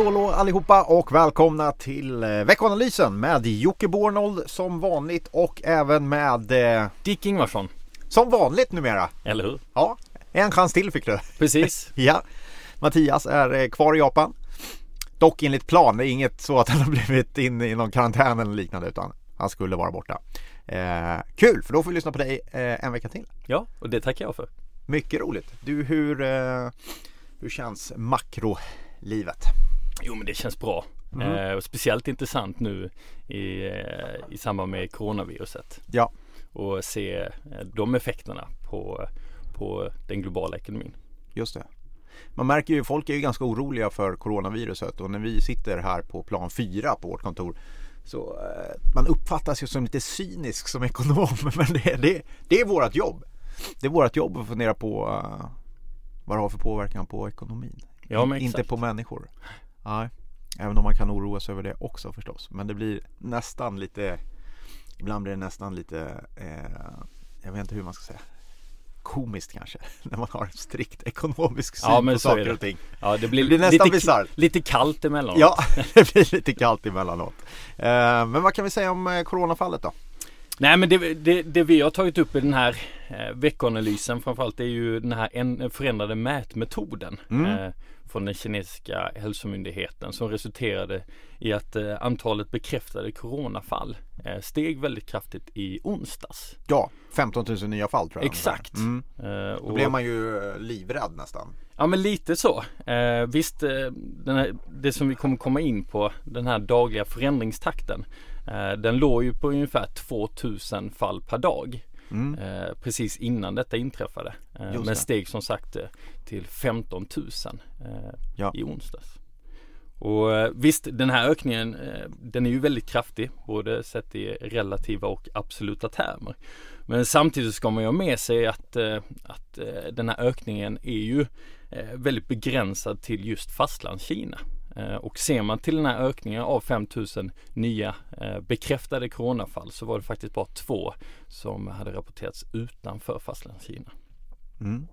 Hallå, hallå allihopa och välkomna till eh, veckoanalysen med Jocke Bornold som vanligt och även med eh, Dick Ingvarsson, som vanligt numera. eller hur? Ja, en chans till fick du. Precis. Ja, Mattias är eh, kvar i Japan. Dock enligt plan, det är inget så att han har blivit in i någon karantän eller liknande utan han skulle vara borta. Eh, kul, för då får vi lyssna på dig eh, en vecka till. Ja, och det tackar jag för. Mycket roligt. Du, hur, eh, hur känns makrolivet? Jo, men det känns bra. Mm. Eh, och speciellt intressant nu i, eh, i samband med coronaviruset. Ja. Och se eh, de effekterna på, på den globala ekonomin. Just det. Man märker ju, folk är ju ganska oroliga för coronaviruset och när vi sitter här på plan 4 på vårt kontor så eh, man uppfattas ju som lite cynisk som ekonom men det, det, det är vårt jobb. Det är vårt jobb att fundera på vad det har för påverkan på ekonomin. Ja, men Inte exakt. på människor. Nej. Även om man kan oroa sig över det också förstås. Men det blir nästan lite Ibland blir det nästan lite eh, Jag vet inte hur man ska säga Komiskt kanske När man har en strikt ekonomisk syn Ja, på saker och ting Ja, det blir, Det blir nästan lite, bisarrt. lite kallt emellanåt. Ja, det blir lite kallt emellanåt eh, Men vad kan vi säga om eh, coronafallet då? Nej men det, det, det vi har tagit upp i den här eh, veckoanalysen framförallt är ju den här en, förändrade mätmetoden Mm. eh, från den kinesiska hälsomyndigheten som resulterade i att eh, antalet bekräftade coronafall eh, steg väldigt kraftigt i onsdags. Ja, 15 000 nya fall tror jag Exakt. mm. Eh, Då och- blev man ju eh, livrädd nästan Ja men lite så. Eh, visst, eh, här, det som vi kommer komma in på, den här dagliga förändringstakten. Eh, den låg ju på ungefär 2000 fall per dag. mm. Eh, precis innan detta inträffade. Eh, men steg som sagt eh, till 15 000 eh, Ja. i onsdags. Och eh, visst, den här ökningen den är ju väldigt kraftig, både sett i relativa och absoluta termer. Men samtidigt ska man ju ha med sig att, att den här ökningen är ju väldigt begränsad till just fastlandskina. Eh, Och ser man till den här ökningen av 5000 nya eh, bekräftade coronafall så var det faktiskt bara två som hade rapporterats utanför fastlandskina. Mm.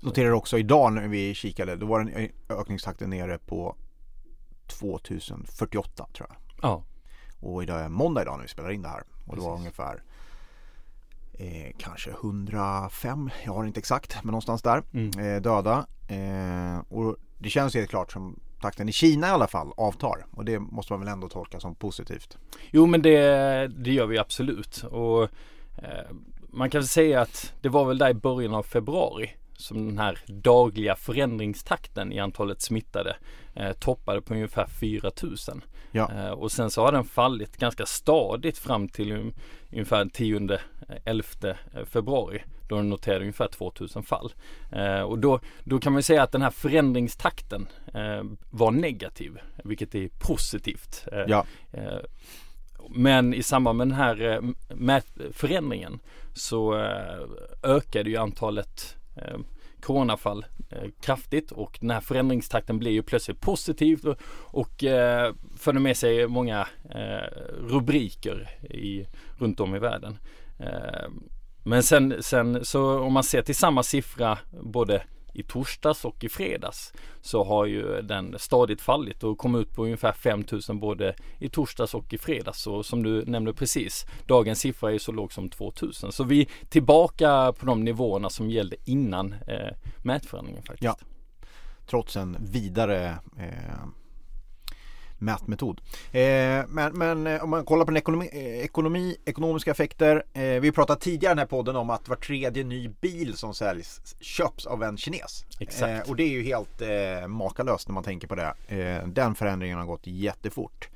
Noterar också idag när vi kikade, då var den ökningstakten nere på 2048 tror jag. Ja, Och idag är måndag idag när vi spelar in det här. Och det var Precis. ungefär eh, kanske 105, jag har inte exakt, men någonstans där. Mm. Eh, döda. Eh, och det känns helt klart som takten i Kina i alla fall avtar. Och det måste man väl ändå tolka som positivt. Jo men det, det gör vi absolut och eh, man kan säga att det var väl där i början av februari som den här dagliga förändringstakten i antalet smittade eh, toppade på ungefär 4000. Ja. Eh, och sen så har den fallit ganska stadigt fram till um, ungefär 10 11 februari då den noterade ungefär 2000 fall. Eh, och då, då kan man säga att den här förändringstakten eh, var negativ, vilket är positivt. Eh, Ja, Eh, Men i samband med den här eh, förändringen så eh, ökade ju antalet eh, coronafall eh, kraftigt och den här förändringstakten blir ju plötsligt positiv och, och eh, förde med sig många eh, rubriker i, runt om i världen. Eh, men sen, sen så om man ser till samma siffra både i torsdags och i fredags så har ju den stadigt fallit och kom ut på ungefär 5000 både i torsdags och i fredags. Och som du nämnde precis, dagens siffra är så låg som 2000. Så vi är tillbaka på de nivåerna som gällde innan eh, mätförändringen faktiskt. Ja. trots en vidare eh, mätmetod. Eh, men, men eh, om man kollar på den ekonomi, eh, ekonomi ekonomiska effekter. Vi pratade tidigare i den här podden om att var tredje ny bil som säljs köps av en kines. Exakt. Och det är ju helt makalöst när man tänker på det. Den förändringen har gått jättefort.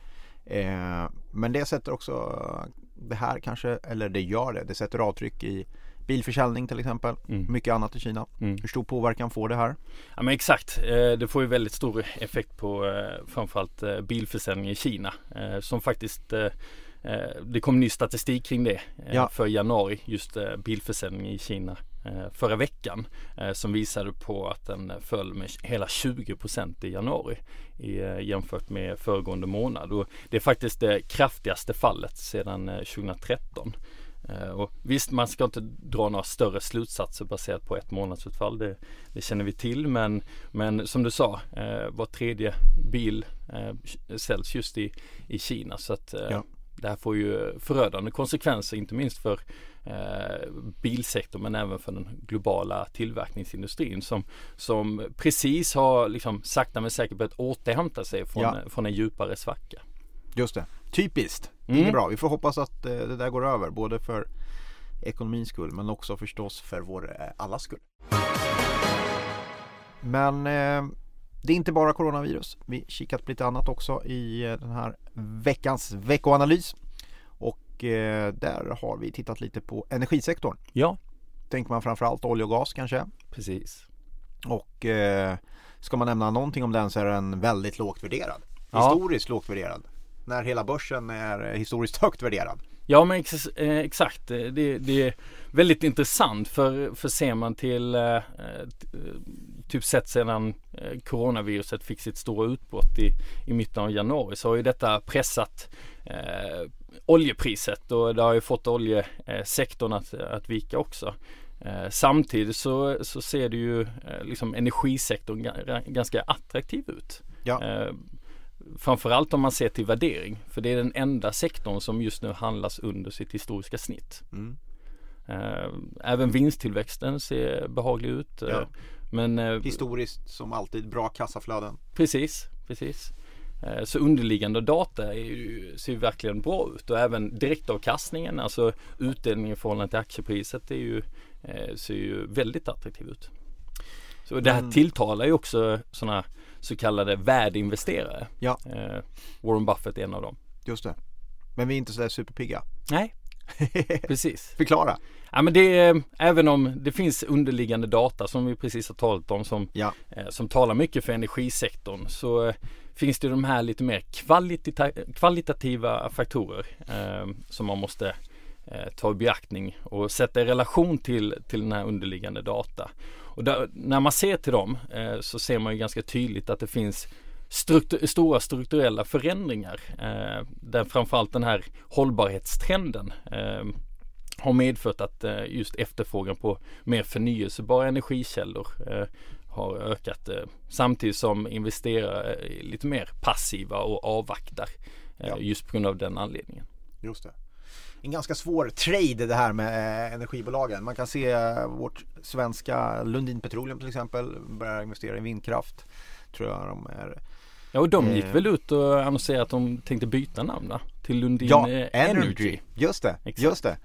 Men det sätter också det här kanske, eller det gör det, det sätter avtryck i bilförsäljning till exempel. Mm. Mycket annat i Kina. Mm. Hur stor påverkan får det här? Ja men exakt, Eh, det får ju väldigt stor effekt på eh, framförallt eh, bilförsäljning i Kina som faktiskt det kom ny statistik kring det Ja. för januari, just bilförsäljning i Kina förra veckan som visade på att den föll med hela 20% i januari jämfört med föregående månad och det är faktiskt det kraftigaste fallet sedan eh, 2013. Eh, och visst, man ska inte dra några större slutsatser baserat på ett månadsutfall. Det, det känner vi till. Men, men som du sa, eh, var tredje bil eh, säljs just i, i Kina. Så att eh, ja. det här får ju förödande konsekvenser, inte minst för eh, bilsektorn men även för den globala tillverkningsindustrin som, som precis har liksom sakta men säkert börjat återhämta sig från, ja. från en djupare svacka. Just det, typiskt. Det är mm. bra. Vi får hoppas att eh, det där går över både för ekonomins skull men också förstås för vår eh, allas skull. Men eh, det är inte bara coronavirus. Vi kikat på lite annat också i eh, den här veckans veckoanalys. Och eh, där har vi tittat lite på energisektorn. Ja. Tänker man framförallt olja och gas kanske. Precis. Och ska man nämna någonting om den så är den väldigt lågt värderad. Historiskt ja. lågt värderad när hela börsen är historiskt högt värderad. Ja men ex eh, exakt, det, det, är väldigt intressant för, för ser man till eh, eh typ sett sedan eh, coronaviruset fick sitt stora utbrott i, i mitten av januari så har ju detta pressat eh, oljepriset och det har ju fått oljesektorn att, att vika också. Eh, samtidigt så, så ser det ju liksom energisektorn ganska attraktiv ut. Ja framförallt om man ser till värdering. För det är den enda sektorn som just nu handlas under sitt historiska snitt. Mm. Eh, även vinsttillväxten ser behaglig ut. Eh, ja. Men, eh, Historiskt som alltid bra kassaflöden. Precis, precis. Så underliggande data ju, ser verkligen bra ut och även direktavkastningen, alltså utdelningen i förhållande till aktiepriset är ju, ser ju väldigt attraktiv ut. Så det här mm. tilltalar ju också sådana så kallade värdeinvesterare. Ja. Eh, Warren Buffett är en av dem. Just det. Men vi är inte sådär superpigga. Nej, precis. Förklara. Ja men det är, även om det finns underliggande data som vi precis har talat om som, ja. eh, som talar mycket för energisektorn så eh, finns det de här lite mer kvalita kvalitativa faktorer eh, som man måste eh, ta i beaktning och sätta i relation till, till den här underliggande data. Och där, när man ser till dem eh, så ser man ju ganska tydligt att det finns struktur stora strukturella förändringar eh, där framförallt den här hållbarhetstrenden eh, har medfört att eh, just efterfrågan på mer förnyelsebara energikällor eh, har ökat eh, samtidigt som investerare är lite mer passiva och avvaktar ja. just på grund av den anledningen. Just det en ganska svår trade det här med eh, energibolagen. Man kan se eh, vårt svenska Lundin Petroleum till exempel börjar investera i vindkraft. Tror jag de är. Ja och de gick eh, väl ut och annonserade att de tänkte byta namn då, till Lundin ja, Energy. Energy. Just det, Exakt. just det.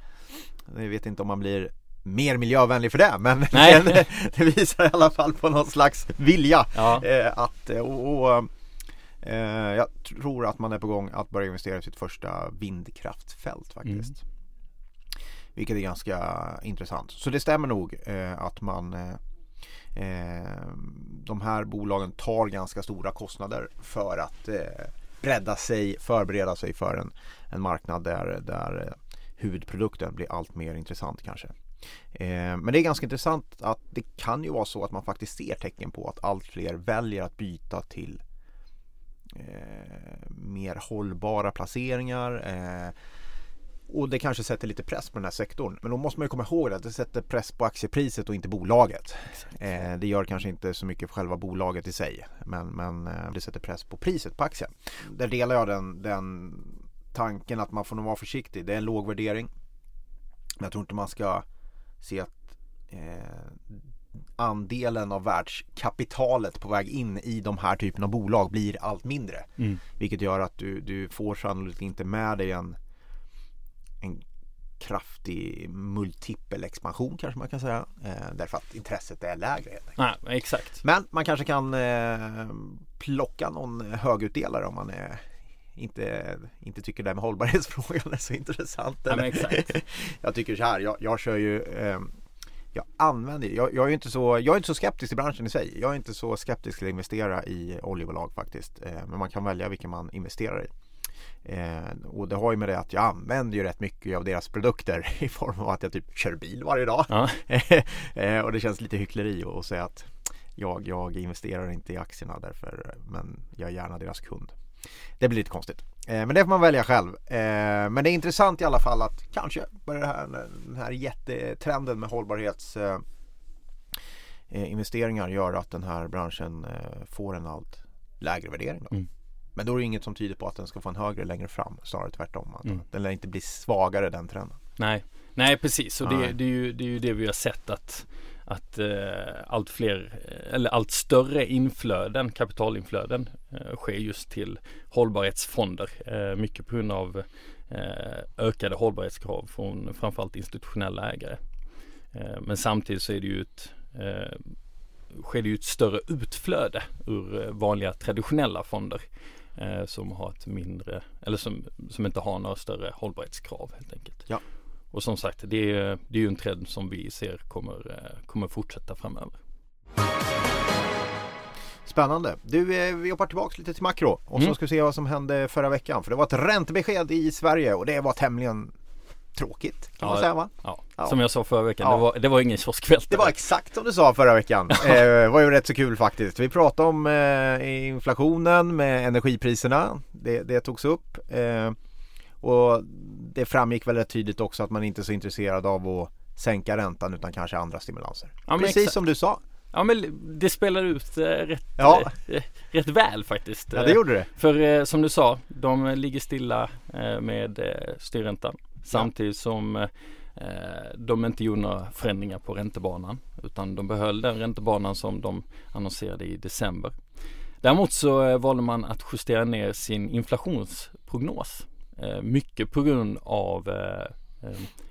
Jag vet inte om man blir mer miljövänlig för det men, det visar i alla fall på någon slags vilja ja. eh, att och, och jag tror att man är på gång att börja investera i sitt första vindkraftfält faktiskt. Mm. Vilket är ganska intressant. Så det stämmer nog eh, att man eh, eh de här bolagen tar ganska stora kostnader för att eh, bredda sig, förbereda sig för en, en marknad där, där eh, huvudprodukten blir allt mer intressant kanske. Eh, men det är ganska intressant att det kan ju vara så att man faktiskt ser tecken på att allt fler väljer att byta till eh, mer hållbara placeringar. Eh, och det kanske sätter lite press på den här sektorn. Men då måste man ju komma ihåg att det sätter press på aktiepriset och inte bolaget. Eh, det gör kanske inte så mycket för själva bolaget i sig. Men, men eh, det sätter press på priset på aktien. Där delar jag den, den tanken att man får nog vara försiktig. Det är en låg värdering. Men jag tror inte man ska se att eh, andelen av världskapitalet på väg in i de här typen av bolag blir allt mindre. Mm. Vilket gör att du, du får sannolikt inte med dig en, en kraftig multipel expansion kanske man kan säga. Eh, därför att intresset är lägre helt enkelt. Nej, exakt. Men man kanske kan eh, plocka någon högutdelare om man är inte, inte tycker det här med hållbarhetsfrågan är så intressant. Ja, jag tycker så här, jag, jag kör ju eh, jag använder, jag, jag, är inte så, jag är inte så skeptisk till branschen i sig. Jag är inte så skeptisk till att investera i oljebolag faktiskt. Eh, men man kan välja vilken man investerar i. Eh, och det har ju med det att jag använder ju rätt mycket av deras produkter i form av att jag typ kör bil varje dag. Ja. eh, och det känns lite hyckleri att säga att jag, jag investerar inte i aktierna därför men jag är gärna deras kund. Det blir lite konstigt. Men det får man välja själv. Men det är intressant i alla fall att kanske börjar här, den här jättetrenden med hållbarhets investeringar gör att den här branschen får en allt lägre värdering. Mm. Men då är det inget som tyder på att den ska få en högre längre fram. Snarare tvärtom. Mm. Den lär inte bli svagare den trenden. Nej, Nej precis. Och det, det, är ju, det är ju det vi har sett att att eh, allt fler eh, eller allt större inflöden, kapitalinflöden eh, sker just till hållbarhetsfonder. Eh, mycket på grund av eh, ökade hållbarhetskrav från framförallt institutionella ägare. Eh, men samtidigt så är det ju ett eh, sker det ju ett större utflöde ur eh, vanliga traditionella fonder eh, som har ett mindre eller som, som inte har några större hållbarhetskrav helt enkelt. Ja. Och som sagt det är, det är ju en trend som vi ser kommer, kommer fortsätta framöver. Spännande. Du, eh, vi hoppar tillbaka lite till makro och mm. så ska vi se vad som hände förra veckan. För det var ett räntebesked i Sverige och det var tämligen tråkigt kan ja, man säga va? Ja. ja. Som jag sa förra veckan, ja. det, var, det var ingen kioskvältare. Det var exakt som du sa förra veckan. eh, det var ju rätt så kul faktiskt. Vi pratade om eh, inflationen med energipriserna. Det, det togs upp. Eh, och det framgick väl rätt tydligt också att man inte är så intresserad av att sänka räntan utan kanske andra stimulanser. Precis exakt. som du sa. Ja men det spelar ut eh, rätt, ja. eh, rätt väl faktiskt. Ja det gjorde det. För eh, som du sa, de ligger stilla eh, med eh, styrräntan. Samtidigt som eh, de inte gjorde några förändringar på räntebanan utan de behöll den räntebanan som de annonserade i december. Däremot så eh, valde man att justera ner sin inflationsprognos. Eh, mycket på grund av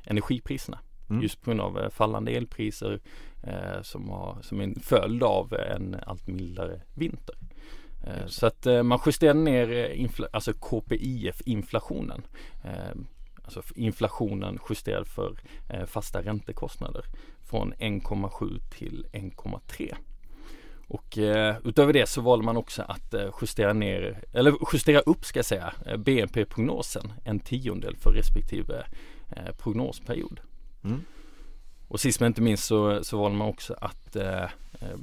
energipriserna. Mm. Just på grund av fallande elpriser som, har, som är en följd av en allt mildare vinter. Så att man justerade ner alltså KPIF inflationen alltså inflationen justerad för eh, fasta räntekostnader från 1,7 till 1,3. Och eh, utöver det så valde man också att eh, justera ner, eller justera upp ska jag säga, eh, BNP-prognosen en tiondel för respektive eh, prognosperiod. Mm. Och sist men inte minst så, så valde man också att eh, eh,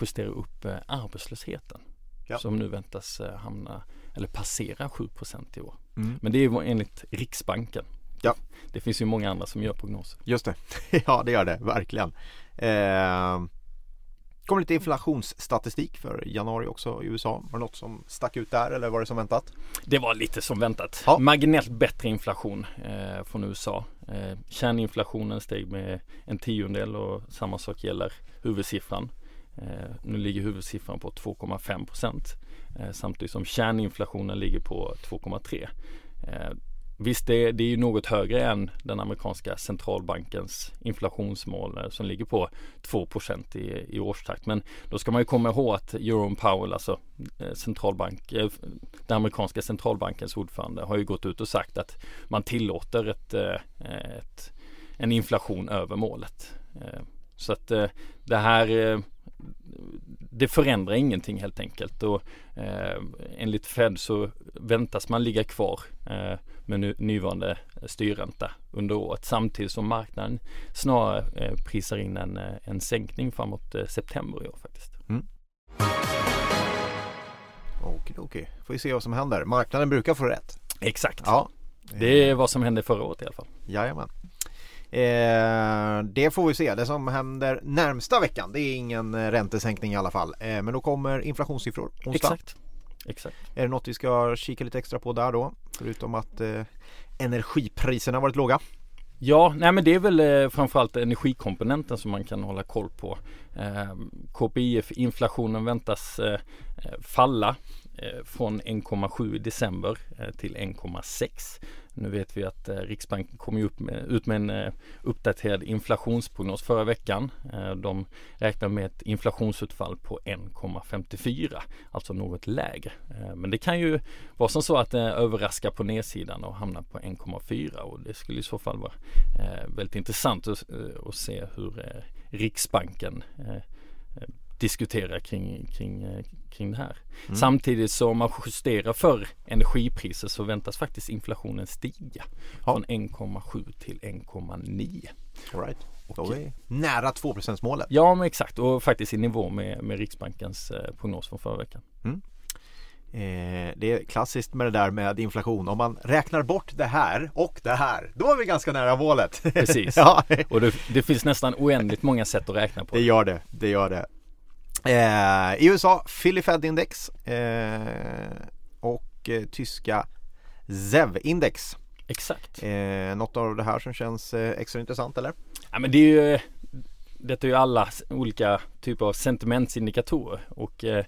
justera upp arbetslösheten. Ja. Som nu väntas hamna eller passera 7 i år. Mm. Men det är enligt Riksbanken. Ja. Det finns ju många andra som gör prognoser. Just det, ja det gör det verkligen. Eh, kom lite inflationsstatistik för januari också i USA. Var det något som stack ut där eller var det som väntat? Det var lite som väntat. Ja. Marginellt bättre inflation eh, från USA. Eh, kärninflationen steg med en tiondel och samma sak gäller huvudsiffran. Eh, nu ligger huvudsiffran på 2,5 procent. Eh, samtidigt som kärninflationen ligger på 2,3. Visst, det, det är ju något högre än den amerikanska centralbankens inflationsmål eh, som ligger på 2 i, i årstakt. Men då ska man ju komma ihåg att Jerome Powell, alltså eh, centralbank, eh, den amerikanska centralbankens ordförande, har ju gått ut och sagt att man tillåter ett, ett en inflation över målet. Så att det här det förändrar ingenting helt enkelt och eh, enligt Fed så väntas man ligga kvar eh, med nu, nuvarande styrränta under året samtidigt som marknaden snarare eh, prisar in en, eh, en sänkning framåt eh, september i år faktiskt. Mm. Okej, okej. Får vi se vad som händer. Marknaden brukar få rätt. Exakt. Ja. Det är vad som hände förra året i alla fall. Jajamän. Eh, det får vi se. Det som händer närmsta veckan det är ingen eh, räntesänkning i alla fall. Eh, men då kommer inflationssiffror onsdag. Exakt. Exakt. Är det något vi ska kika lite extra på där då? Förutom att eh, energipriserna varit låga. Ja, nej men det är väl eh, framförallt energikomponenten som man kan hålla koll på. Eh, KPIF, inflationen väntas eh, falla eh, från 1,7 i december eh, till 1,6 nu vet vi att eh, Riksbanken kom upp med, ut med en eh, uppdaterad inflationsprognos förra veckan. Eh, de räknar med ett inflationsutfall på 1,54, alltså något lägre. Men det kan ju vara som så att det överraskar på nedsidan och hamnar på 1,4 och det skulle i så fall vara väldigt intressant att se hur Riksbanken diskutera kring, kring, eh, kring det här. Mm. Samtidigt som man justerar för energipriser så väntas faktiskt inflationen stiga ja. från 1,7 till 1,9. All right. Nära 2 målet. Ja men exakt och faktiskt i nivå med, med Riksbankens eh, prognos från förra veckan. Mm. Eh, det är klassiskt med det där med inflation. Om man räknar bort det här och det här, då är vi ganska nära målet. Precis. ja, Och det, det finns nästan oändligt många sätt att räkna på. det gör det. Det gör det. Eh, I USA, Philly Fed Index eh, och eh, tyska ZEV-index. Exakt. Eh, något av det här som känns eh, extra intressant eller? Ja men det är ju Detta är ju alla olika typer av sentimentsindikatorer och eh,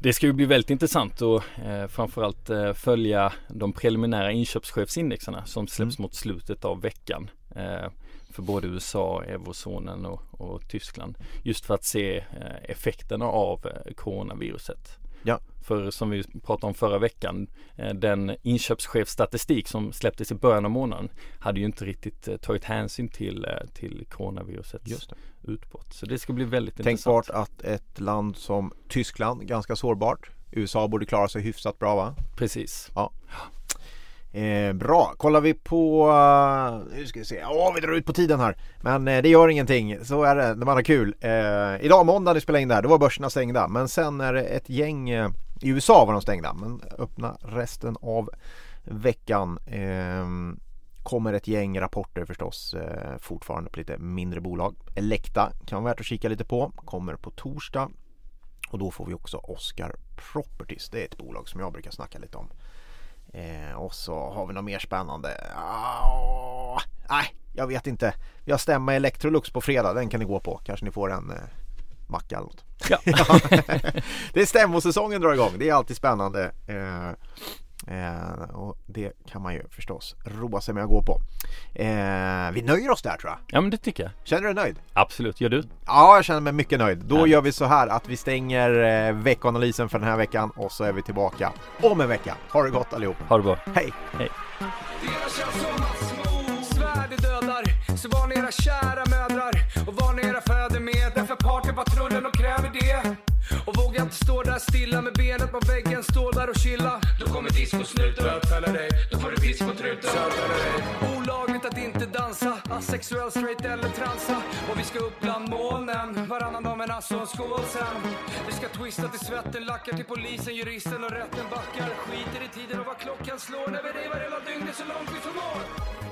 det ska ju bli väldigt intressant att eh, framförallt eh, följa de preliminära inköpschefsindexerna som släpps Mm. mot slutet av veckan. Eh, för både USA, eurozonen och, och Tyskland. Just för att se eh, effekterna av eh, coronaviruset. Ja. För som vi pratade om förra veckan, eh, den inköpschefsstatistik som släpptes i början av månaden hade ju inte riktigt eh, tagit hänsyn till, eh, till coronavirusets Just det. utbrott. Så det ska bli väldigt Tänkbart intressant. att ett land som Tyskland, ganska sårbart. USA borde klara sig hyfsat bra va? Precis. Eh, bra, kollar vi på, uh, nu ska vi se, åh vi drar ut på tiden här. Men eh, det gör ingenting, så är det när man har kul. Eh, idag måndag när vi spelade in det här, då var börserna stängda. Men sen är det ett gäng, eh, i USA var de stängda, men öppna resten av veckan. Eh, kommer ett gäng rapporter förstås eh, fortfarande på lite mindre bolag. Elekta kan vara värt att kika lite på, kommer på torsdag. Och då får vi också Oscar Properties, det är ett bolag som jag brukar snacka lite om. Eh, och så har vi något mer spännande. Ah, nej, jag vet inte. Vi har stämma Electrolux på fredag. Den kan ni gå på. Kanske ni får en eh, macka eller något. Ja. det är stämmosäsongen drar igång. Det är alltid spännande. Eh, eh, och det kan man ju förstås roa sig med att gå på. Eh, vi nöjer oss där tror jag. ja men det tycker jag. Känner du dig nöjd? Absolut. Gör du? Ja, jag känner mig mycket nöjd. Då Härligt. gör vi så här att vi stänger eh, veckanalysen för den här veckan och så är vi tillbaka om en vecka. Ha det gott allihop. Ha det bra. Hej! Dödar Så var ni era kära mödrar Och var ni era fäder med Därför partypatrullen de kräver det Och våga inte stå där stilla med benet på väggen Stå där och chilla Då kommer discosnuten Bötfälla dig. Då får du discotruten Olagligt att inte dansa Asexuell, straight eller transa. Och vi ska upp bland molnen Varannan dag alltså en skål sen. Vi ska twista till svetten Lackar till polisen, juristen och rätten backar. Skiter i tiden och vad klockan slår. När vi revar hela dygnet så långt vi förmår